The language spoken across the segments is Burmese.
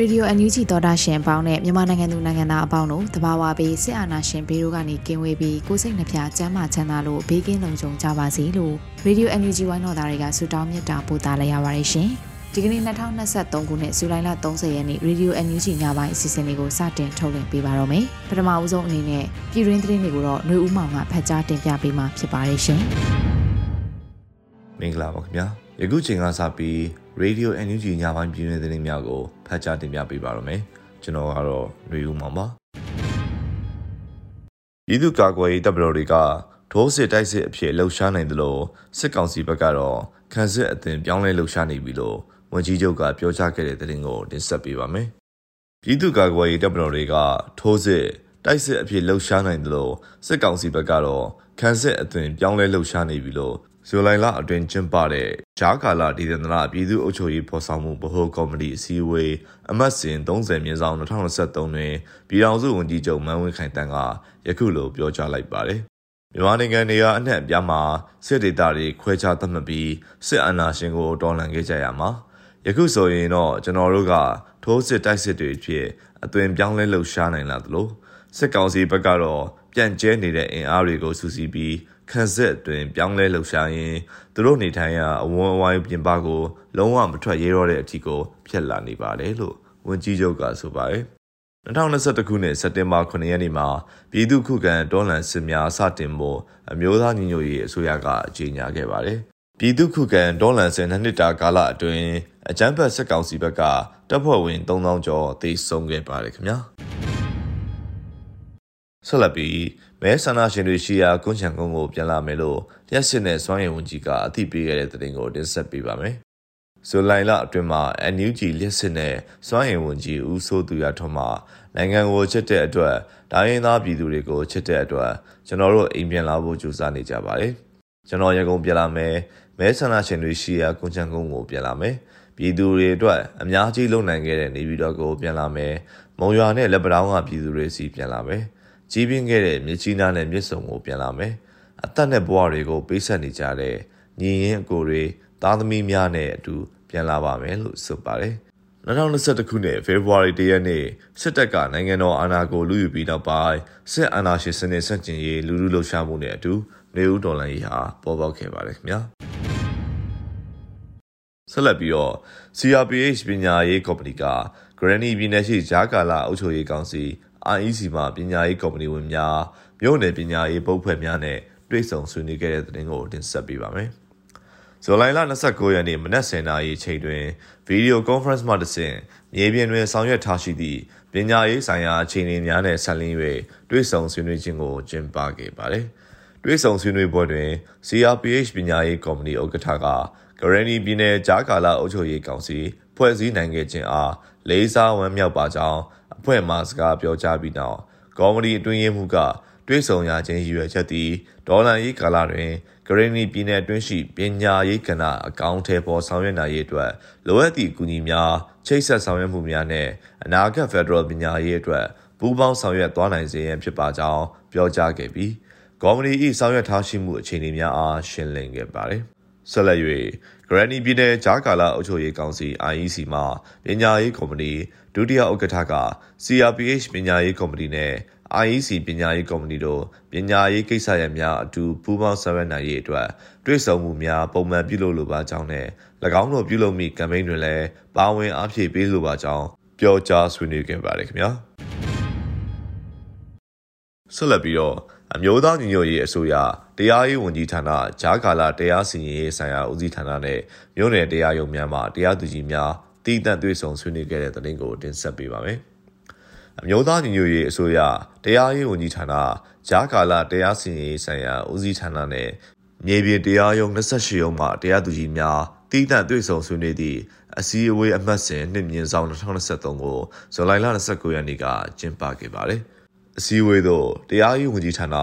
ရေဒီယိုအန်ယူဂျီသောတာရှင်အပေါင်းနဲ့မြန်မာနိုင်ငံသူနိုင်ငံသားအပေါင်းတို့တဘာဝပေးစစ်အာဏာရှင်ဘေးတို့ကနေကင်းဝေးပြီးကိုစိတ်နှပြချမ်းသာချမ်းသာလို့ဘေးကင်းလုံခြုံကြပါစေလို့ရေဒီယိုအန်ယူဂျီဝိုင်းတော်သားတွေကဆုတောင်းမြတ်တာပို့သလာရပါတယ်ရှင်။ဒီကနေ့2023ခုနှစ်ဇူလိုင်လ30ရက်နေ့ရေဒီယိုအန်ယူဂျီညပိုင်းအစီအစဉ်လေးကိုစတင်ထုတ်လွှင့်ပေးပါတော့မယ်။ပထမအဦးဆုံးအနေနဲ့ပြည်တွင်းသတင်းတွေကိုတော့ຫນွေဦးမောင်ကဖတ်ကြားတင်ပြပေးမှာဖြစ်ပါတယ်ရှင်။မင်္ဂလာပါခင်ဗျာ။ယခုချိန်ကစပြီး Radio NUG ညပိုင်းပြည်တွင်းသတင်းများကို ဖတ်ကြားတင်ပြပေးပါရမယ်။ကျွန်တော်ကတော့ຫນွေဦးမောင်ပါ။ပြည်သူ့ကာကွယ်ရေးတပ်ဖွဲ့တွေကဒိုးစစ်တိုက်စစ်အဖြစ်လှုပ်ရှားနိုင်တယ်လို့စစ်ကောင်စီဘက်ကတော့ခန်းစစ်အသွင်ပြောင်းလဲလှုပ်ရှားနေပြီလို့ဝန်ကြီးချုပ်ကပြောကြားခဲ့တဲ့သတင်းကိုတင်ဆက်ပေးပါမယ်။ပြည်သူ့ကာကွယ်ရေးတပ်ဖွဲ့တွေကထိုးစစ်တိုက်စစ်အဖြစ်လှုပ်ရှားနိုင်တယ်လို့စစ်ကောင်စီဘက်ကတော့ခန်းစစ်အသွင်ပြောင်းလဲလှုပ်ရှားနေပြီလို့ ဇူလိုင်လအတွင်းကျင်းပတဲ့ဂျားကာလာဒေသနာပြည်သူ့အုပ်ချုပ်ရေးဖော်ဆောင်မှုဗဟိုကော်မတီအစည်းအဝေးအမတ်စဉ်30မြင်းဆောင်2023တွင်ပြည်ထောင်စုဝန်ကြီးချုပ်မန်းဝင်းခိုင်တန်းကယခုလိုပြောကြားလိုက်ပါတယ်။မြန်မာနိုင်ငံနေရာအနှံ့အပြားမှာစစ်ဒေသတွေခွဲခြားသတ်မှတ်ပြီးစစ်အာဏာရှင်ကိုတော်လှန်ခဲ့ကြရမှာယခုဆိုရင်တော့ကျွန်တော်တို့ကထိုးစစ်တိုက်စစ်တွေဖြစ်အသွင်ပြောင်းလဲလှုပ်ရှားနိုင်လာသလိုစစ်ကောင်စီဘက်ကတော့ပြန့်ကျဲနေတဲ့အင်အားတွေကိုစုစည်းပြီး ခန်းဆက်အတွင်းပြောင်းလဲလှုပ်ရှားရင်းသူတို့နေထိုင်ရာအဝန်းအဝိုင်းပြင်ပကို လုံးဝမထွက်ရဲတော့တဲ့အထီကိုဖျက်လာနေပါတယ်လို့ဝန်ကြီးချုပ်ကဆိုပါတယ်2021ခုနှစ်စက်တင်ဘာ9ရက်နေ့မှာပြည်သူ့ခုခံတော်လှန်စစ်များစတင်ဖို့အမျိုးသားညီညွတ်ရေးအစိုးရကကြေညာခဲ့ပါတယ်။ပြည်သူ့ခုခံတော်လှန်စစ်နှစ်နှစ်တာကာလအတွင်းအကြမ်းဖက်စစ်ကောင်စီဘက်ကတပ်ဖွဲ့ဝင်3000ကျော်သေဆုံးခဲ့ပါတယ်ခင်ဗျာ။ ဆက်လက်ပြီးမဲဆန္ဒရှင်တွေရှိရာကွန်ချန်ကုန်းကိုပြန်လာမယ်လို့လျှက်စစ်နဲ့စွမ်းရည်ဝန်ကြီးကအသိပေးခဲ့တဲ့သတင်းကိုတင်ဆက်ပေးပါမယ်။ဇူလိုင်လအတွင်းမှာ NUG လျှက်စစ်နဲ့စွမ်းရည်ဝန်ကြီးဦးစိုးသူရထွန်းမှနိုင်ငံကိုချစ်တဲ့အတွက်ဒိုင်းရင်သားပြည်သူတွေကိုချစ်တဲ့အတွက်ကျွန်တော်တို့အိမ်ပြန်လာဖို့ကြိုးစားနေကြပါတယ်။ကျွန်တော်ရကုန်ပြန်လာမယ်။မဲဆန္ဒရှင်တွေရှိရာကွန်ချန်ကုန်းကိုပြန်လာမယ်။ပြည်သူတွေအတွက်အများကြီးလုံနိုင်ခဲ့တဲ့နေပြည်တော်ကိုပြန်လာမယ်။မုံရွာနဲ့လက်ပတောင်းကပြည်သူတွေစီပြန်လာမယ်။ ကြီးပြင်းခဲ့တဲ့မြစ်ကြီးနားနဲ့မြစ်ဆုံကိုပြန်လာမယ်။အသက်နဲ့ဘဝတွေကိုပေးဆက်နေကြတဲ့ညီရင်အကိုတွေသားသမီးများနဲ့အတူပြန်လာပါမယ်လို့ဆိုပါတယ်။2021ခုနှစ်ဖေဖော်ဝါရီလရက်နေ့စစ်တပ်ကနိုင်ငံတော်အာဏာကိုလူယူပြီးနောက်ပိုင်းစစ်အာဏာရှင်စနစ်ဆန့်ကျင်ရေးလူလူလှုပ်ရှားမှုနဲ့အတူနေဦးဒေါ်လာရေးဟာပေါ်ပေါက်ခဲ့ပါတယ်ခင်ဗျာ။ဆက်လက်ပြီးတော့ CRPH ပညာရေးကော်မတီက Granny ပြည်နယ်ရှိဂျာကာလာအုပ်ချုပ်ရေးကောင်စီ IEC မှပညာရေးကော်မတီဝင်များမြို့နယ်ပညာရေးပုတ်ဖွဲ့များနဲ့တွေ့ဆုံဆွေးနွေးခဲ့တဲ့သတင်းကိုတင်ဆက်ပေးပါမယ်။ဇူလိုင်လ29ရက်နေ့မနက်10:00နာရီချိန်တွင်ဗီဒီယိုကွန်ဖရင့်မှတဆင့်မြေပြင်တွင်ဆောင်ရွက်ထားရှိသည့်ပညာရေးဆိုင်ရာအခြေအနေများနဲ့ဆက်လင်း၍တွေ့ဆုံဆွေးနွေးခြင်းကိုကျင်းပခဲ့ပါတယ်။တွေ့ဆုံဆွေးနွေးပွဲတွင် CRPH ပညာရေးကော်မတီဥက္ကဋ္ဌကဂရနီပြည်နယ်ဂျာကာလာအုပ်ချုပ်ရေးကောင်စီဖွဲ့စည်းနိုင်ခဲ့ခြင်းအားလေးစားဝမ်းမြောက်ပါကြောင်း အဖွဲ့မှစကားပြောကြားပြီးနောက်ကော်မတီအတွင်းရေးမှူးကတွဲဆောင်ရခြင်းရည်ရွယ်ချက်သည်ဒေါ်လာရေးကာလတွင်ဂရင်းနီပြည်နယ်အတွင်းရှိပညာရေးကဏ္ဍအကောင့်ထဲပေါ်ဆောင်ရွက်နိုင်ရေးအတွက်လိုအပ်သည့်အကူအညီများချိတ်ဆက်ဆောင်ရွက်မှုများနဲ့အနာဂတ်ဖက်ဒရယ်ပညာရေးအတွက်ပူးပေါင်းဆောင်ရွက်သွားနိုင်စေရန်ဖြစ်ပါကြောင်းပြောကြားခဲ့ပြီးကော်မတီ၏ဆောင်ရွက်ထားရှိမှုအခြေအနေများအားရှင်းလင်းခဲ့ပါတယ်။ဆက်လက်၍ Granny ပြည်နယ်ဂျာကာလာအုပ်ချုပ်ရေးကောင်စီ IEC မှပညာရေးကော်မတီဒုတိယဥက္ကဋ္ဌက CRPH ပညာရေးကော်မတီနဲ့ IEC ပညာရေးကော်မတီတို့ပညာရေးကိစ္စရပ်များအတူပူးပေါင်းဆောင်ရွက်နိုင်ရေးအတွက်တွဲဆောင်မှုများပုံမှန်ပြုလုပ်လိုပါကြောင်းနဲ့၎င်းတို့ပြုလုပ်မိကမ်ပိန်းတွင်လည်းပါဝင်အားဖြည့်ပေးလိုပါကြောင်းပြောကြားဆွေးနွေးခဲ့ပါတယ်ခင်ဗျာဆက်လက်ပြီးတော့ အမျိုးသားညီညွတ်ရေးအစိုးရတရားရေးဝန်ကြီးဌာနဂျားကာလာတရားစီရင်ရေးဆိုင်ရာဦးစီးဌာနနဲ့မြို့နယ်တရားရုံးများမှတရားသူကြီးများတည်တံ့တွေ့ဆုံဆွေးနွေးခဲ့တဲ့သတင်းကိုတင်ဆက်ပေးပါမယ်။အမျိုးသားညီညွတ်ရေးအစိုးရတရားရေးဝန်ကြီးဌာနဂျားကာလာတရားစီရင်ရေးဆိုင်ရာဦးစီးဌာနနဲ့မြေပြင်တရားရုံး28ရုံးမှတရားသူကြီးများတည်တံ့တွေ့ဆုံဆွေးနွေးသည့်အစည်းအဝေးအမှတ်စဉ်နှစ်မြင့်ဆောင်2023ကိုဇူလိုင်လ29ရက်နေ့ကကျင်းပခဲ့ပါတယ်။ အစည်းအဝေးသို့တရားရေးဝန်ကြီးဌာန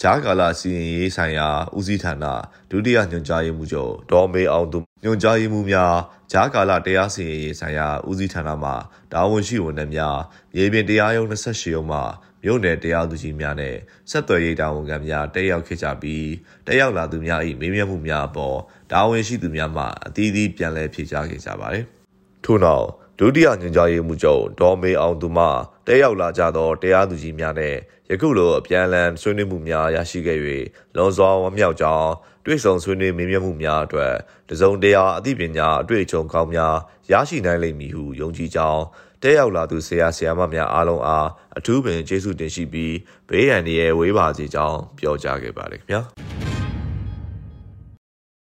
ဂျားကာလာစီရင်ရေးဆိုင်ရာဦးစီးဌာနဒုတိယညွှန်ကြားရေးမှူးချုပ်ဒေါ်မေအောင်သူညွှန်ကြားရေးမှူးများဂျားကာလာတရားစီရင်ရေးဆိုင်ရာဦးစီးဌာနမှတာဝန်ရှိဝန်ထမ်းများရေပြင်တရားရုံး28ရုံးမှမြို့နယ်တရားသူကြီးများနဲ့ဆက်သွယ်ရေးတာဝန်ခံများတက်ရောက်ခဲ့ကြပြီးတက်ရောက်လာသူများ၏မေးမြန်းမှုများအပေါ်တာဝန်ရှိသူများမှအသီးသီးပြန်လည်ဖြေကြားခဲ့ကြပါတယ်။ထို့နောက်ဒုတိယညွှန်ကြားရေးမှူးချုပ်ဒေါ်မေအောင်သူမှ တက်ရောက်လာကြသောတရားသူကြီးများနဲ့ယခုလိုအပြန်အလှန်ဆွေးနွေးမှုများရရှိခဲ့၍လွန်စွာဝမ်းမြောက်ကြောင်းတွေ့ဆုံဆွေးနွေးမေးမြန်းမှုများအတွက်တစုံတရာအသိပညာအတွေ့အကြုံကောင်းများရရှိနိုင်လိမ့်မည်ဟုယုံကြည်ကြောင်းတက်ရောက်လာသူဆရာဆရာမများအားလုံးအားအထူးပင်ကျေးဇူးတင်ရှိပြီးဘေးရန်ရဲ့ဝေးပါစေကြောင်းပြောကြားခဲ့ပါတယ်ခင်ဗျာ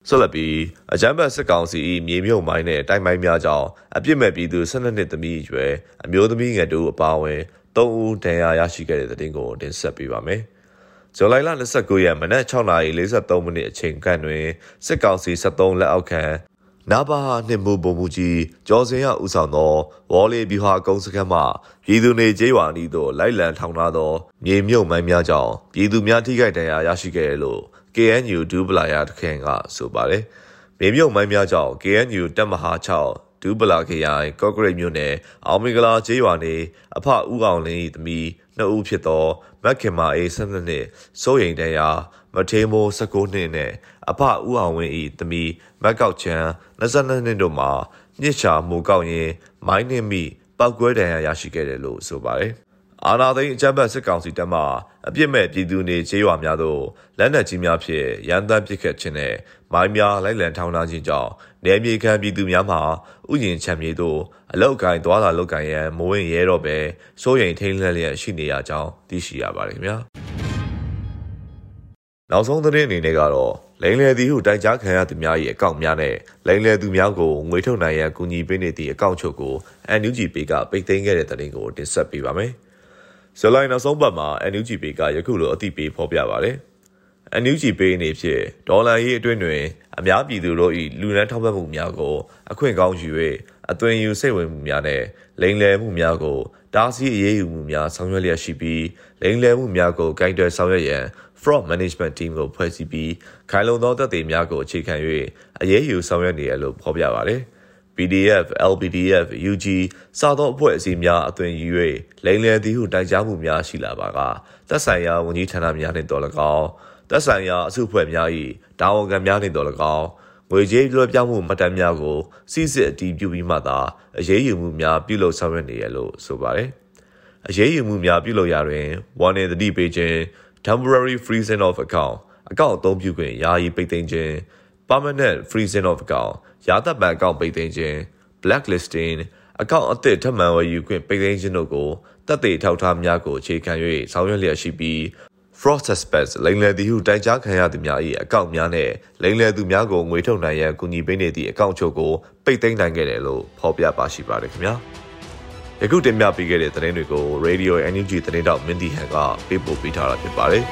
ဆက်လက်ပြီးအကြမ်းဖက်စစ်ကောင်စီ၏မြေမြုပ်မိုင်းနဲ့တိုက်မိုင်းများကြောင့်အပြစ်မဲ့ပြည်သူ12နှစ်သမီးအရွယ်အမျိုးသမီးငယ်တို့အပါအဝင်3ဦးဒဏ်ရာရရှိခဲ့တဲ့တဲ့တင်ကိုတင်ဆက်ပေးပါမယ်။ဇူလိုင်လ29ရက်မနက်6:43မိနစ်အချိန်ခန့်တွင်စစ်ကောင်စီ73လက်အောက်ခံနာဘာဟာနှင့်မူပုံမူကြီးကျော်စင်ရဦးဆောင်သောဝေါ်လီဗျူဟာကုန်းစခန်းမှပြည်သူနေကျေးရွာနီးသို့လိုက်လံထောင်ထားသောမြေမြုပ်မိုင်းများကြောင့်ပြည်သူများထိခိုက်ဒဏ်ရာရရှိခဲ့တယ်လို့ KNU ဒူးပလာယာတခင်ကဆိုပါတယ်။မြေမြုပ်မိုင်းများကြောင့် KNU တပ်မဟာ6ဒူးပလာခရိုင်ကော့ဂရိတ်မြို့နယ်အောင်မင်္ဂလာကျေးရွာနေအဖဦးအောင်လင်း၏သမီးနှစ်ဦးဖြစ်သောမက်ခင်မာအေး12နှစ်စိုးရိမ်တရားမထေးမိုး19နှစ်နဲ့အဖဦးအောင်ဝင်း၏သမီးမက်ကောက်ချန်22နှစ်တို့မှာမြစ်ချာမူကောက်ရင်မိုင်းနှင့်မိပောက်ကွဲဒဏ်ရာရရှိခဲ့တယ်လို့ဆိုပါတယ်။ အာနာသိန်းအကြမ်းဖက်စစ်ကောင်စီတပ်မှအပြစ်မဲ့ပြည်သူနေခြေရွာများသို့လက်နက်ကြီးများဖြင့်ရန်တမ်းပစ်ခတ်ခြင်းနဲ့မိုင်းများလိုက်လံထောင်ထားခြင်းကြောင့်နယ်မြေခံပြည်သူများမှဥယျာဉ်ချမ်းမြေသို့အလောက်ကိုင်းသွားလာလောက်ကိုင်းရန်မဝင်ရဲတော့ပဲစိုးရိမ်ထိန်လှက်လျက်ရှိနေရကြောင်းသိရှိရပါတယ်ခင်ဗျာနောက်ဆုံးသတင်းအနေနဲ့ကတော့လိန်လေသည်ဟုတိုက်ကြားခံရသူများ၏အကောင့်များနဲ့လိန်လေသူများကိုငွေထုတ်နိုင်ရန်ကူညီပေးနေသည့်အကောင့်ချုပ်ကို NUG ပေကပိတ်သိမ်းခဲ့တဲ့သတင်းကိုတင်ဆက်ပေးပါမယ်။ ဇလိုင်းနောက်ဆုံးပတ်မှာ NUG ပေကယခုလိုအသိပေးဖော်ပြပါတယ်။ NUG ပေအနေဖြင့်ဒေါ်လာရေးအတွင်းတွင်အများပြည်သူတို့၏လူနန်းထောက်ပံ့မှုများကိုအခွင့်ကောင်းယူ၍အသွင်ယူစိတ်ဝင်မှုများနဲ့လိမ်လည်မှုများကိုတားဆီးအရေးယူမှုများဆောင်ရွက်လျက်ရှိပြီးလိမ်လည်မှုများကိုကိုင်တွယ်ဆောင်ရွက်ရန် fraud management team ကိုဖွဲ့စည်းပြီးခိုင်လုံသောတပ်တွေများကိုအခြေခံ၍အရေးယူဆောင်ရွက်နေရလို့ဖော်ပြပါတယ်။ PDF, LPDF, UG စသောအဖွဲ့အစည်းများအသွင်ယူ၍လိမ်လည်သည်ဟုတိုင်ကြားမှုများရှိလာပါကသက်ဆိုင်ရာဝန်ကြီးဌာနများနှင့်တော်၎င်းသက်ဆိုင်ရာအစုအဖွဲ့များ၏တာဝန်ခံများနှင့်တော်၎င်းငွေကြေးလွှဲပြောင်းမှုမှတ်တမ်းများကိုစစ်စစ်အတည်ပြုပြီးမှသာအရေးယူမှုများပြုလုပ်ဆောင်ရွက်နေရလို့ဆိုပါတယ်။အရေးယူမှုများပြုလုပ်ရာတွင်ဝန်နေသတိပေးခြင်း temporary freezing of account အကောင့်အသုံးပြုခွင့်ယာယီပိတ်သိမ်းခြင်း permanent freezing of account ရာသက်ပံအကောင့်ပိတ်သိမ်းခြင်း blacklisting အကောင့်အသစ်ထပ်မံဝယ်ယူခွင့်ပိတ်သိမ်းခြင်းတို့ကိုတပ်သေးထောက်ထားများကိုအခြေခံ၍ဆောင်ရွက်လျက်ရှိပြီး fraud suspects လိမ်လည်သူဟုတိုင်ကြားခံရသူများ၏အကောင့်များနဲ့လိမ်လည်သူများကိုငွေထုတ်နိုင်ရန်ကူညီပေးနေသည့်အကောင့်ချုပ်ကိုပိတ်သိမ်းနိုင်ခဲ့တယ်လို့ဖော်ပြပါရှိပါတယ်ခင်ဗျာယခုတင်ပြပေးခဲ့တဲ့သတင်းတွေကို Radio NUG သတင်းတောက်မင်းတီဟန်ကပေးပို့ပေးထားတာဖြစ်ပါတယ်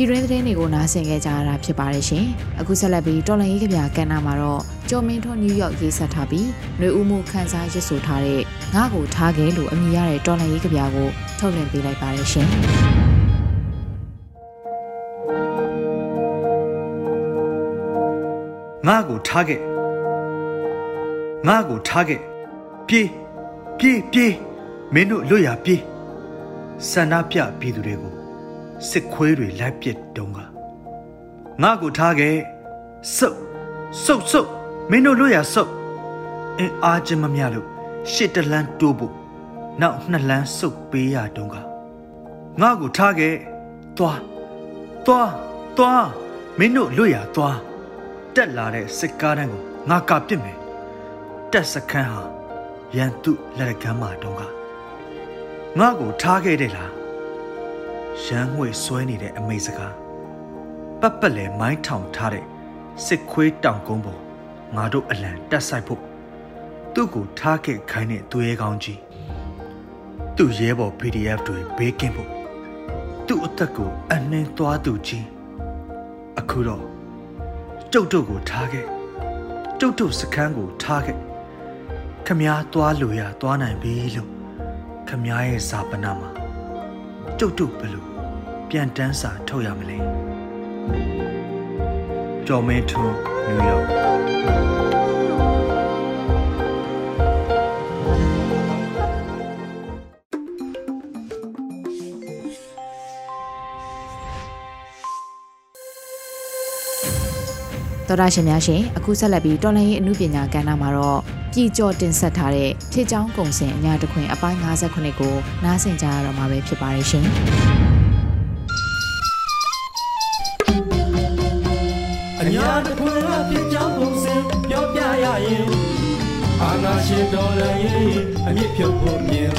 ပြည်တွင်းသတင်းတွေကိုနားဆင်ကြကြရတာဖြစ်ပါတယ်ရှင်။အခုဆက်လက်ပြီးတော်လန်ရေးကဗျာကဏ္ဍမှာတော့ကျော်မင်းထွန်းနယူးယောက်ရေးဆက်ထားပြီးຫນွေဦးမှုခန်းစားရစ်ဆိုထားတဲ့ငါ့ကိုထားခဲ့လို့အမည်ရတဲ့တော်လန်ရေးကဗျာကိုထုတ်လင်းပေးလိုက်ပါတယ်ရှင်။ငါ့ကိုထားခဲ့ငါ့ကိုထားခဲ့ပြေးပြေးပြေးမင်းတို့လွတ်ရပြေးဆန္ဒပြပြည်သူတွေကို စစ်ခွေးတွေလိုက်ပစ်တုံးကငါ့ကိုထားခဲ့စုပ်စုပ်စုပ်မင်းတို့လွတ်ရစုပ်အင်းအားချင်းမမြလို့ရှစ်တလန်းတိုးဖို့နောက်နှစ်လန်းစုပ်ပေးရတုံးကငါ့ကိုထားခဲ့သွားသွားသွားမင်းတို့လွတ်ရသွားတက်လာတဲ့စစ်ကားတန်းကိုငါကပစ်မယ်တက်စခန်းဟာရန်သူလက်ကမ်းမှာတုံးကငါ့ကိုထားခဲ့တယ်လား ရန်ငွေဆွဲနေတဲ့အမိတ်စကားပတ်ပတ်လဲမိုင်းထောင်ထားတဲ့စစ်ခွေးတောင်ကုန်းပေါ်ငါတို့အလံတက်ဆိုင်ဖို့သူ့ကိုထားခဲ့ခိုင်းတဲ့သူရဲကောင်းကြီးသူ့ရဲဘော် PDF တွေဘေးကင်းဖို့သူ့အသက်ကိုအနှင်းသွားသူကြီးအခုတော့ကျုပ်တို့ကိုထားခဲ့ကျုပ်တို့စခန်းကိုထားခဲ့ခမားသွားလို့ရသွားနိုင်ပြီလို့ခမားရဲ့ဇာပနာမှာ ကျုပ်တို့ဘယ်လိုပြန်တန်းစာထုတ်ရမလဲကျော်မင်းထွန်းနယူးယောက်တော်ရရှင်များရှင်အခုဆက်လက်ပြီးတော်လိုင်းရေးအမှုပညာကဏ္ဍမှာတော့ ပြည်ကျော်တင်ဆက်ထားတဲ့ဖြစ်ချောင်းကုံစင်အညာတခွင်အပိုင်း58ကိုနားဆင်ကြရတော့မှာပဲဖြစ်ပါရဲ့ရှင်အညာတခွင်ကဖြစ်ချောင်းကုံစင်ပြောပြရရင်အာနာရှင်တော်လည်းအမြင့်ဖြုတ်ဖို့မြင်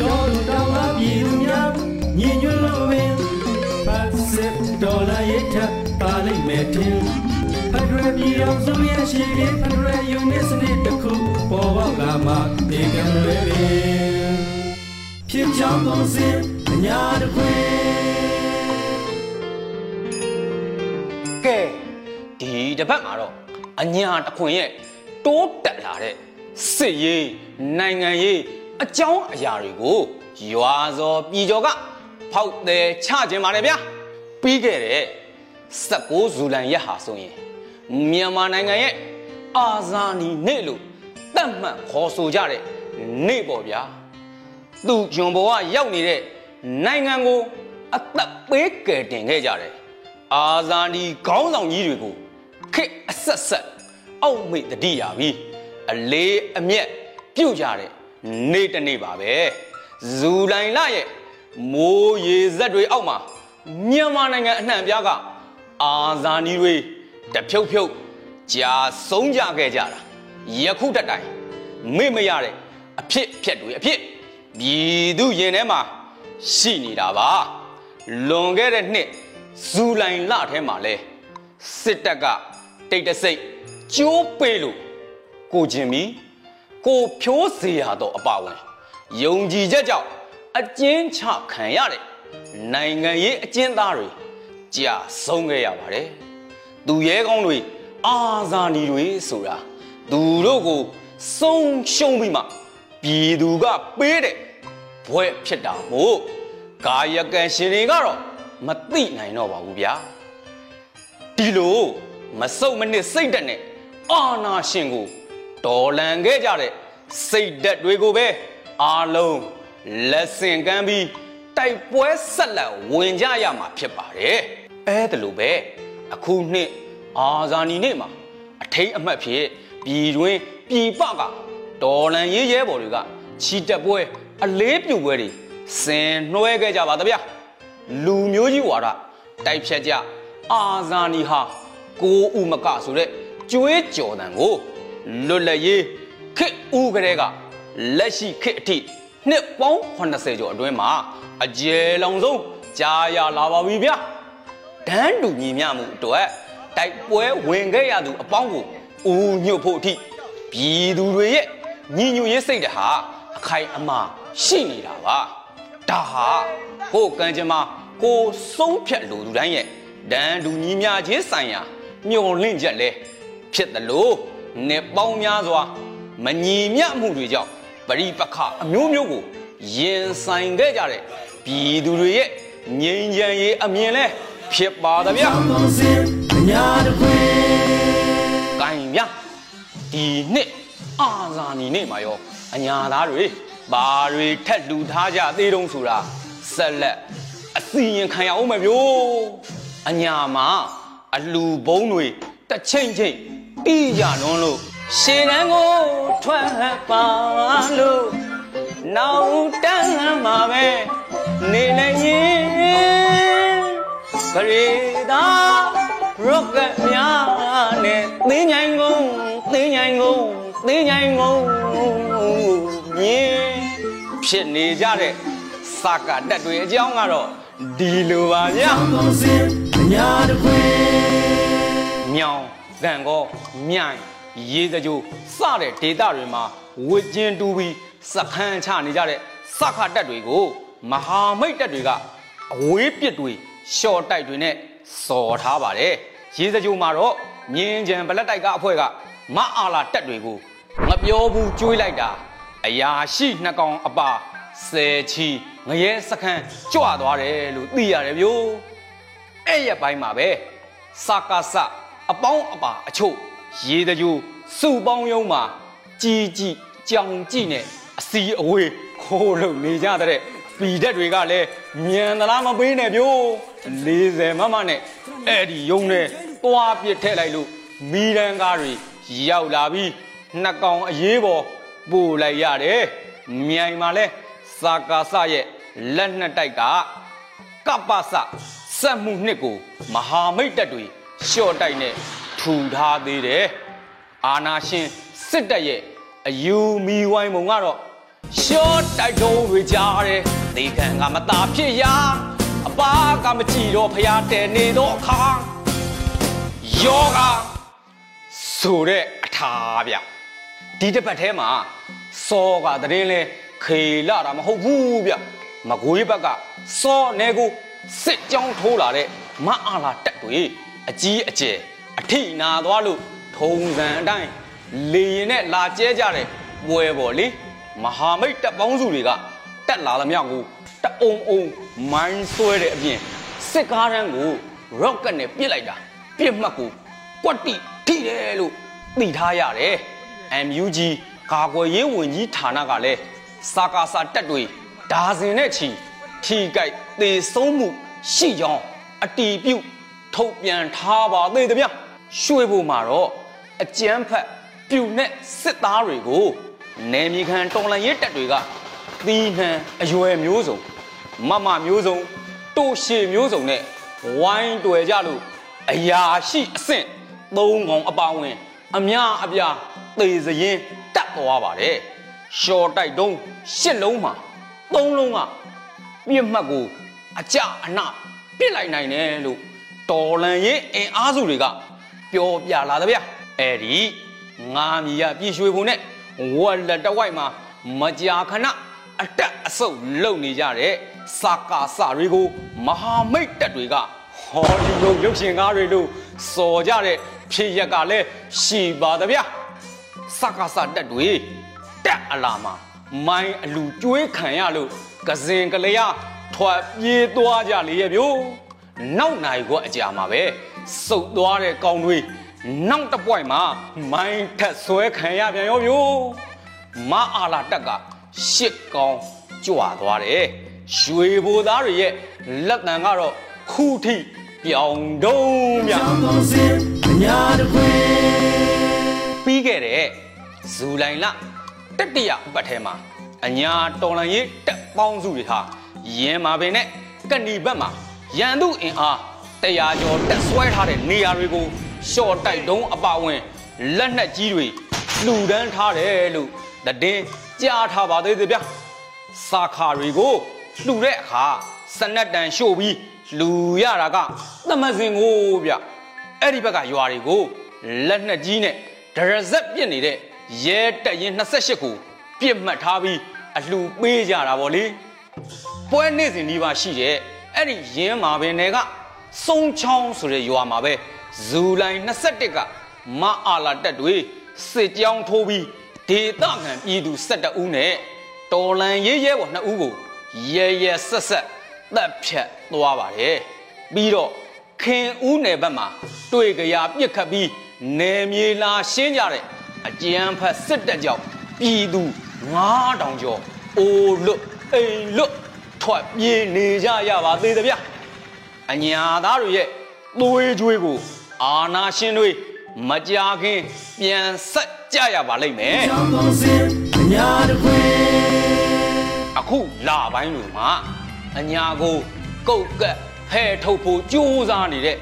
တော်လူတော်ကပြည်သူများညီညွတ်လို့ပင်ဖတ်စစ်တော်လည်းထပ်ပါလိမ့်မယ်ထင်ဖက်ဒ ရယ်ပြည်အောင်စုရဲ့ရှိပြီးဖက်ဒရယ်ယူနစ်စနစ်တစ်ခုပေါ်ပေါက်လာမှဒီကံတွေပင်ဖြစ်ချောင်းကုန်စင်အညာတခွင်ကဲဒီတစ်ပတ်မှာတော့အညာတစ်ခွင်ရဲ့တိုးတက်လာတဲ့စစ်ရေးနိုင်ငံရေးအကြောင်းအရာတွေကိုရွာစော်ပြည်ကျော်ကဖောက်တယ်ချခြင်းပါတယ်ဗျာပြီးခဲ့တဲ့16ဇူလိုင်ရက်ဟာဆိုရင် မြန်မာနိုင်ငံရဲ့အာဇာနည်နေ့လို့တတ်မှတ်ခေါ်ဆိုကြတဲ့နေ့ပေါ့ဗျာသူ့ဂျွန်ဘောကရောက်နေတဲ့နိုင်ငံကိုအသက်ပေးကယ်တင်ခဲ့ကြတယ်အာဇာနည်ခေါင်းဆောင်ကြီးတွေကိုခစ်အဆက်ဆက်အောက်မေ့တတိရပြီအလေးအမျက်ပြုတ်ကြတဲ့နေ့တစ်နေ့ပါပဲဇူလိုင်လရဲ့မိုးရေဇက်တွေအောက်မှာမြန်မာနိုင်ငံအနှံ့ပြားကအာဇာနည်တွေ တဖြုတ်ဖြုတ်ကြာဆုံးကြခဲ့ကြတာယခုတတိုင်မေ့မရတဲ့အဖြစ်အဖြက်တွေအဖြစ်ပြည်သူရင်ထဲမှာရှိနေတာပါလွန်ခဲ့တဲ့နှစ်ဇူလိုင်လထဲမှာလဲစစ်တပ်ကတိတ်တဆိတ်ကျိုးပေးလို့ကိုကျင်မီကိုဖြိုးစေရတော့အပါဝင်ယုံကြည်ချက်ကြောင့်အကျဉ်းချခံရတဲ့နိုင်ငံရေးအကျဉ်းသားတွေကြာဆုံးခဲ့ရပါတယ် သူရဲကောင်းတွေအာဇာနည်တွေဆိုတာသူတို့ကိုဆုံးရှုံးပြီးမှပြည်သူကပေးတဲ့ဘွဲ့ဖြစ်တာမို့ကာယကံရှင်တွေကတော့မသိနိုင်တော့ပါဘူးဗျာဒီလိုမစုံမနစ်စိတ်တက်နဲ့အာနာရှင်ကိုတော်လန်ခဲ့ကြတဲ့စိတ်တက်တွေကိုပဲအားလုံးလက်ဆင့်ကမ်းပြီးတိုက်ပွဲဆက်လက်ဝင်ကြရမှာဖြစ်ပါတယ်အဲဒါလိုပဲ အခုနှစ်အာဇာနည်နေ့မှာအထိတ်အမှတ်ဖြစ်ပြည်တွင်းပြည်ပကတော်လန်ရေးရဲဘော်တွေကချီတက်ပွဲအလေးပြုပွဲတွေဆင်နှွှဲခဲ့ကြပါသဗျာလူမျိုးကြီးဝါဒတိုက်ဖြတ်ကြအာဇာနည်ဟာကိုဥမကဆိုတဲ့ကျွေးကြော်တန်ကိုလွတ်လပ်ရေးခစ်ဦးကလေးကလက်ရှိခစ်အထိနှစ်ပေါင်း80ကျော်အတွင်းမှာအကျယ်လောင်ဆုံးကြားရလာပါပြီဗျာ ဒန်းတူညီမျှမှုအတွက်တိုက်ပွဲဝင်ခဲ့ရသူအပေါင်းကိုဦးညွတ်ဖို့အထိပြည်သူတွေရဲ့ညီညွတ်ရေးစိတ်တဟာအခိုင်အမာရှိနေတာပါဒါဟာကိုကံကြမ္မာကိုဆုံးဖြတ်လို့သူတိုင်းရဲ့ဒန်းတူညီမျှခြင်းဆိုင်ရာမျော်လင့်ချက်လဲဖြစ်တယ်လို့နှစ်ပေါင်းများစွာမညီမျှမှုတွေကြောင့်ပရိပခအမျိုးမျိုးကိုရင်ဆိုင်ခဲ့ကြတဲ့ပြည်သူတွေရဲ့ငြိမ်းချမ်းရေးအမြင်လဲ ဖြစ်ပါသဗျာကောင်းစင်အညာတခွင်။ကင်မြဒီနှစ်အာဇာနည်နေ့မှာရောအညာသားတွေဘာတွေထက်လူထားကြသေးတုံးဆိုတာဆက်လက်အစီရင်ခံရအောင်မယ်ဗျို့။အညာမှာအလူဘုံတွေတစ်ချိန်ချိန်တီးကြလွန်းလို့ရှေတန်းကိုထွက်ပါလို့နောက်တန်းမှာပဲနေနိုင်ရင် ပရိသာရုတ်ကများနဲ့သိဉိုင်းကုန်သိဉိုင်းကုန်သိဉိုင်းကုန်မြင်ဖြစ်နေကြတဲ့စကတက်တွေအကြောင်းကတော့ဒီလိုပါဗျာညာတခွေမြောင်ဇံကောမြိုင်ရေစကြိုစတဲ့ဒေတာတွေမှာဝစ်ကျင်တူပြီးစခန်းချနေကြတဲ့စခါတက်တွေကို မဟာမိတ်တက်တွေကအဝေးပစ်တွေ ရှော့တိုက်တွေနဲ့စော်ထားပါတယ်ရေစကြိုမှာတော့မြင်းကြံဗလက်တိုက်ကအဖွဲ့ကမအားလာတက်တွေကိုမပြောဘူးကျွေးလိုက်တာအရာရှိနှစ်ကောင်အပါဆယ်ချီငရဲစခန်းကြွသွားတယ်လို့သိရတယ်ဗျို့အဲ့ရပိုင်းမှာပဲစာကာစအပေါင်းအပါအချို့ရေတကြိုစုပေါင်းယုံမှာကြီးကြီးကြောင်ကြည့်နဲ့အစီအဝေးခိုးလို့နေကြတဲ့ပီတက်တွေကလည်းမြန်သလားမပေးနဲ့ဗျို့ 40မမနဲ့အဲ့ဒီယုံနဲ့တွားပစ်ထည့်လိုက်လို့မီရန်ကားတွေရောက်လာပြီးနှစ်ကောင်အရေးပေါ်ပို့လိုက်ရတယ်မြိုင်မှာလဲစာကာစရဲ့လက်နှစ်တိုက်ကကပ္ပစစက်မှုနှစ်ကိုမဟာမိတ်တပ်တွေရှော့တိုက်နဲ့ထူထားသေးတယ်အာနာရှင်စစ်တပ်ရဲ့အယူမီဝိုင်းပုံကတော့ရှော့တိုက်တုံးတွေကြားတယ်ဒီကံကမตาဖြစ်ရာ အပါကမကြည့်တော့ဖျားတယ်နေတော့အခါယောဂဆိုတဲ့အထာဗျဒီတစ်ပတ်ထဲမှာစောကတရင်လဲခေလာတာမဟုတ်ဘူးဗျမကွေးဘက်ကစောနေကိုစစ်ကြောင်းထိုးလာတဲ့မအားလာတက်တွေအကြီးအကျယ်အထိနာသွားလို့ထုံစံအတိုင်းလေရင်နဲ့လာကျဲကြတဲ့ပွဲပေါ်လေမဟာမိတ်တပ်ပေါင်းစုတွေကတက်လာသမျှကို တအုံအုံမိုင်းဆွဲတဲ့အပြင်စစ်ကားတန်းကိုရော့ကတ်နဲ့ပစ်လိုက်တာပြစ်မှတ်ကိုကွက်တိထိတယ်လို့သိထားရတယ် MUG ကာကွယ်ရေးဝန်ကြီးဌာနကလည်းစာကာစာတက်တွေဒါဇင်နဲ့ချီထိကြိုက်သေဆုံးမှုရှိကြောင်းအတီးပြုတ်ထုတ်ပြန်ထားပါသေးတယ်ဗျရွှေဘုံမှာတော့အကြမ်းဖက်ပြူနဲ့စစ်သားတွေကိုနယ်မြေခံတော်လှန်ရေးတပ်တွေကသီးနှံအရွယ်မျိုးစုံ မမမျိုးစုံတိုးရှည်မျိုးစုံနဲ့ဝိုင်းတွယ်ကြလို့အရာရှိအဆင့်သုံးကောင်အပါဝင် အများအပြားသေစရင်တက်သွားပါတယ်ရှော်တိုက်တုံးရှစ်လုံးမှာသုံးလုံးကပြစ်မှတ်ကိုအကြအနပြစ်လိုက်နိုင်တယ်လို့တော်လန်ရင်အင်အားစုတွေကပြောပြလာတယ်ဗျအဲ့ဒီငါမီရပြည်ရွှေဘုံနဲ့ဝက်လက်တဝိုက်မှာမကြာခဏအတက်အဆုပ်လုပ်နေကြတဲ့ စာကာစာတွေကိုမဟာမိတ်တပ်တွေကဟောလီဝုဒ်ရုပ်ရှင်ကားတွေလို့စော်ကြတဲ့ဖြစ်ရက်ကလည်းရှိပါသဗျာစကားစတက်တွေတက်အလာမှာမိုင်းအလူကျွေးခံရလို့ကစင်ကလေးရထွက်ပြေးသွားကြလေရဲ့ဗျို့နောက်နိုင်ကအကြာမှာပဲစုပ်သွားတဲ့ကောင်တွေနောက်တစ်ပွိုင်မှာမိုင်းထက်ဆွဲခံရပြန်ရောဗျို့မအားလာတက်ကရှစ်ကောင်ကြွာသွားတယ် ရွှေဘိုသားတွေရဲ့လက်တံကတော့ခုထိပြောင်တုံးမြပေါင်းစင်အညာတစ်ခွင်ပြီးခဲ့တဲ့ဇူလိုင်လတတိယပတ်ထဲမှာအညာတော်လန်ရေးတက်ပေါင်းစုတွေဟာရင်းမာပင်နဲ့ကဏီဘက်မှာရန်သူအင်အားတရားကျော်တက်ဆွဲထားတဲ့နေရာတွေကိုရှော့တိုက်တုံးအပါဝင်လက်နက်ကြီးတွေလှူဒန်းထားတယ်လို့သတင်းကြားထားပါသေးတယ်ဗျစာခါတွေကို လှူတဲ့အခါစနက်တန်ရှို့ပြီးလှူရတာကသမစင်ကိုဗျအဲ့ဒီဘက်ကရွာတွေကိုလက်နက်ကြီးနဲ့ဒရဇက်ပြစ်နေတဲ့ရဲတက်ရင်28ကိုပြစ်မှတ်ထားပြီးအလှပေးကြတာဗောလေပွဲနေ့စဉ်ဒီပါရှိတဲ့အဲ့ဒီရင်းမာပင်တွေကစုံချောင်းဆိုတဲ့ရွာမှာပဲဇူလိုင်21ကမအာလာတက်တွေစစ်ကြောင်းထိုးပြီးဒေသခံပြည်သူ12ဦးနဲ့တော်လန်ရေးရဲဘော်2ဦးကို ရဲရဲဆက်ဆက်တပ်ဖြတ်သွားပါတယ်ပြီးတော့ခင်ဦးနယ်ဘက်မှာတွေ့ကြရပြစ်ခတ်ပြီးနယ်မြေလာရှင်းကြတဲ့အကြံဖတ်စစ်တပ်ကြောင့်ပြည်သူ9000ကျော်အိုလွတ်အိမ်လွတ်ထွက်ပြေးနေကြရပါသေးတယ်ဗျအညာသားတွေရဲ့သွေးကြွေးကို အာနာရှင်တွေမကြာခင်ပြန်ဆက်ကြရပါလိမ့်မယ်ကြောင်းပုံစံ အညာတစ်ခွင်အခုလာပိုင်းတွေမှာအညာကိုကုတ်ကက်ဖဲထုတ်ဖို့ကြိုးစားနေတဲ့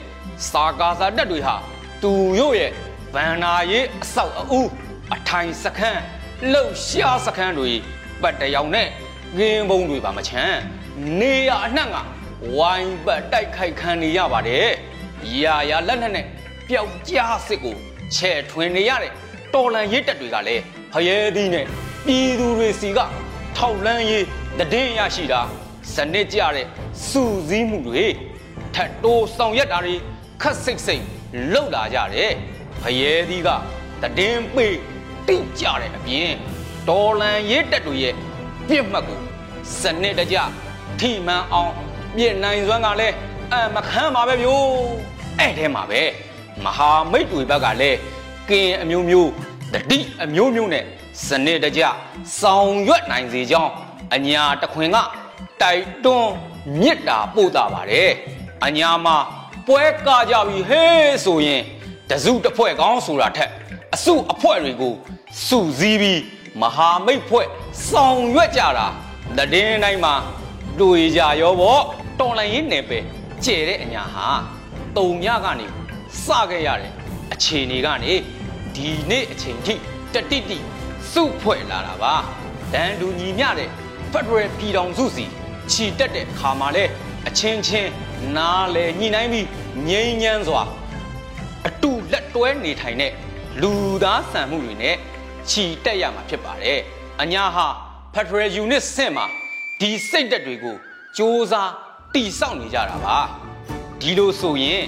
စာကာစာတက်တွေဟာသူတို့ရဲ့ဗန္နာရေးအဆောက်အဦအထိုင်စခန်းလှုပ်ရှားစခန်းတွေပတ်တရောင်နဲ့ငင်းပုံတွေပါမချမ်းနေရအနှံ့ကဝိုင်းပတ်တိုက်ခိုက်ခံနေရပါတယ်ရာရာလက်နက်နဲ့ပျောက်ကြားစစ်ကိုချဲ့ထွင်နေရတဲ့တော်လန်ရစ်တက်တွေကလည်းဖရဲသီးနဲ့ပြည်သူတွေစီက ထောက်လန်းရေးတည်င်းရရှိတာစနစ်ကြတဲ့စူစည်းမှုတွေထတ်တိုးဆောင်ရက်တာတွေခက်စိတ်စိတ်လှုပ်လာကြတယ်ဖယဲသီးကတည်င်းပေးတိကြတဲ့အပြင်ဒေါ်လန်ရေးတက်တွေရဲ့ပြစ်မှတ်ကိုစနစ်တကျထိမှန်အောင်ပြင်နိုင်စွမ်းကလည်းအမခမ်းပါပဲဗျို့အဲ့ထဲမှာပဲမဟာမိတ်တွေဘက်ကလည်းကင်အမျိုးမျိုးတတိအမျိုးမျိုးနဲ့ စနစ်တကျဆောင်ရွက်နိုင်စေကြောင်းအညာတခွင်ကတိုက်တွန်းမြစ်တာပို့တာပါတယ်အညာမှာပွဲကကြပြီဟေးဆိုရင်တစုတစ်ဖွဲ့ကောင်းဆိုတာထက်အစုအဖွဲ့တွေကိုစုစည်းပြီးမဟာမိတ်ဖွဲ့ဆောင်ရွက်ကြတာတည်င်းတိုင်းမှာတွေ့ကြရောပေါ့တော်လိုင်းရေးနယ်ပယ်ကျဲတဲ့အညာဟာတုံညကနေစခဲ့ရတဲ့အခြေအနေကနေဒီနေ့အချိန်ထိတတိတိ စုဖွဲ့လာတာပါတန်တူညီမျှတဲ့ဖက်ဒရယ်ပြည်ထောင်စုစီခြီတက်တဲ့ခါမှာလဲအချင်းချင်းနားလေညှိနှိုင်းပြီးငြိမ်းချမ်းစွာအတူလက်တွဲနေထိုင်တဲ့လူသားဆန်မှုတွေနဲ့ခြီတက်ရမှာဖြစ်ပါတယ်။အညာဟာ Federal Unit ဆင့်မှာဒီစိတ်သက်တွေကိုစ조사တိစောက်နေကြတာပါ။ဒီလိုဆိုရင်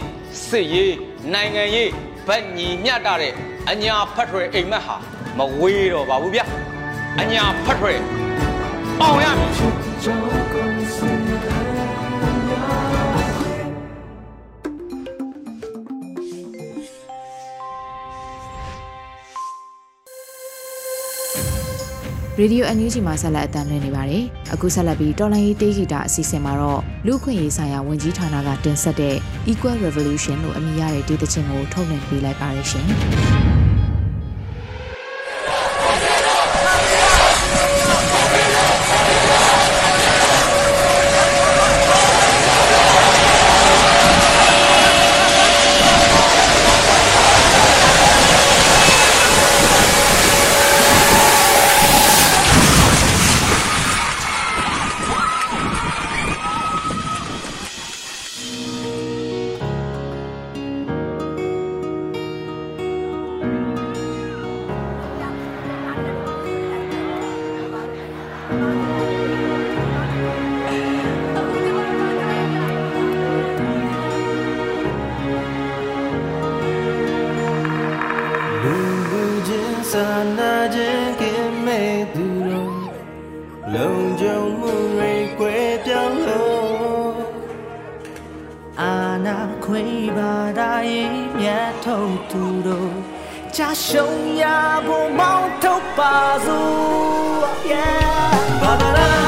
စစ်ရေးနိုင်ငံရေးဗတ်ညီမျှတတဲ့ အညာ Federal အိမ်မက်ဟာ မဝေးတော့ပါဘူးဗျ။အညာ Federal အောင်ရမည်ကြောင်းပုံစံအညာတစ်ခွင်ရေဒီယို NUG မှာဆက်လက်အသံလွှင့်နေပါတယ်။အခုဆက်လက်ပြီးတော်လိုင်းရေးတေးဂီတာအစီအစဉ်မှာတော့လူခွင့်ရေးဆိုင်ရာဝန်ကြီးဌာနကတင်ဆက်တဲ့ Equal Revolution လို့အမည်ရတဲ့ဒေသချင်းကိုထုတ်လွှင့်ပေးလိုက်ပါရရှင်။ ရဖို့မောင်းထုတ်ပါစို့ yeah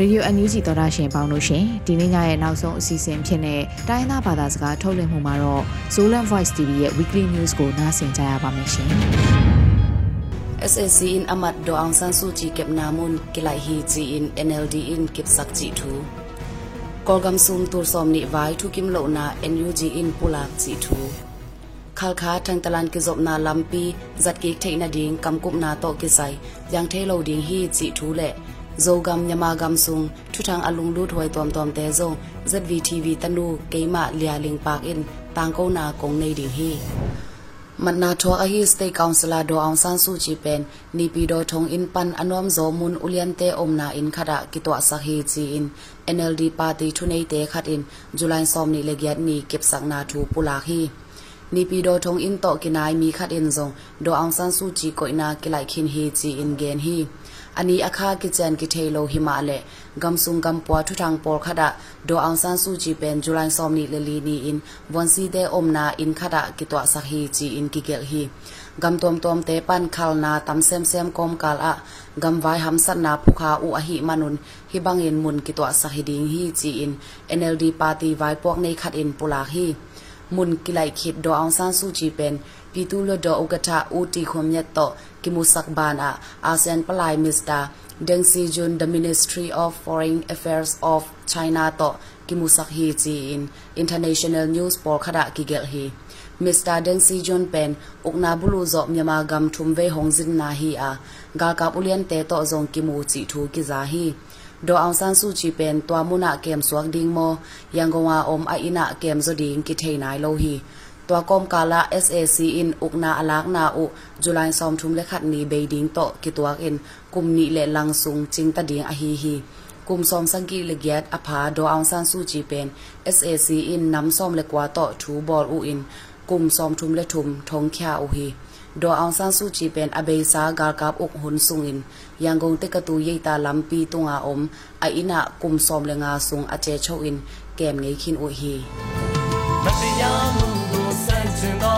ရေဒီယိုအန်ယူဂျီသောတာရှင်ပေါင်းလို့ရှင်ဒီနေ့ညရဲ့နောက်ဆုံးအစီအစဉ်ဖြစ်တဲ့တိုင်းသားဘာသာစကားထုတ်လွှင့်မှုမှာတော့ Zolan Voice TV ရဲ့ Weekly News ကိုနားဆင်ကြရပါမယ်ရှင် SSC in amat do ang san su chi kep namun kilai hi chi in NLD in kip sak chi thu kolgam sum tur som ni vai thu kim lo na NUG in pulak chi thu khal kha thang talan ki zop na lampi zat ki theina ding kam kup na to ki sai yang the lo ding hi chi thu le zogam nyamagam sung thuthang alung lu thoi tom tom te zong zvtv tanu keima lialing park in tangko na kong nei ding hi မနာထောအဟိစတေကောင်ဆလာဒိုအောင်ဆန်းစုချီပန်နီပီဒိုထုံအင်ပန်အနွမ်ဇောမွန်ဥလျန်တေအုံနာအင်ခရာကီတောဆာဟီချီအင် NLD ပါတီထုနေတေခတ်အင်ဇူလိုင်ဆောမနီလေဂယတ်နီကပ်ဆန်နာထူပူလာဟီနီပီဒိုထုံအင်တော့ကိနိုင်မီခတ်အင်ဇုံဒိုအောင်ဆန်းစုချီကိုနာကိလိုက်ခင်ဟီချီအင်ဂန်ဟီ อันนี้อาคากิจันกิเทโลหิมาเลกัมซุงกัมปัวทุทางปอลคดะโดอังซานซูจีเป็นจุลันซอมนิเลลีนีอินวันซีเดอมนาอินคดะกิตวะสักฮีจีอินกิเกลฮีกัมตวมตวมเตปันคาลนาตัมเซมเซมกอมกาลอะกัมไวหัมสันนาพุคาอุอหิมนุนฮิบังอินมุนกิตวะสักฮีดิงฮีจีอินเอ็นเอลดีปาร์ตี้ไวพวกในคัดอินปุลาฮี mun kilai khit do ang san su ji pen ပြည်သူ့လွှတ်တော်ဥက္ကဋ္ဌဦးတီခွန်မြတ်တော့ကီမူဆက်ဘန်အာအာဆီယန်ပလိုင်မစ္စတာဒန်စီဂျွန် the ministry of foreign affairs of china တော့ကီမူဆက်ဟီချီ in international news por khada ki gel hi Mr. Deng Si John Pen ukna bulu zo myama gam thumve hongjin na hi a ga ka ulian te to zong ki mu chi thu ki za hi do ang san su chi pen twa mu na kem suak ding mo yang go wa om a ina kem zo ding ki thei nai lo hi twa kom kala sac in ukna alak na u july som thum le khat ni be ding to ki tuak in kum ni le lang sung ching ta ding a hi hi kum som sang ki le gyat a pha do ang san su chi pen sac in nam som le kwa to thu bol u in kum som thum le thum thong kya u hi ဒေါ်အောင်ဆန်းစုကြည်ပင်အဘေးစာဂါကပ်အုတ်ဟွန်ဆုငင်ယန်ဂုံတက်ကတူရိတ်တာလမ်ပီတုံငါအုံအိုင်နာကုမ်ဆောမ်လငါဆုငအချေချောင်ကဲမငိခင်အိုဟီမတရားမှုကိုစန့်ကျင်သော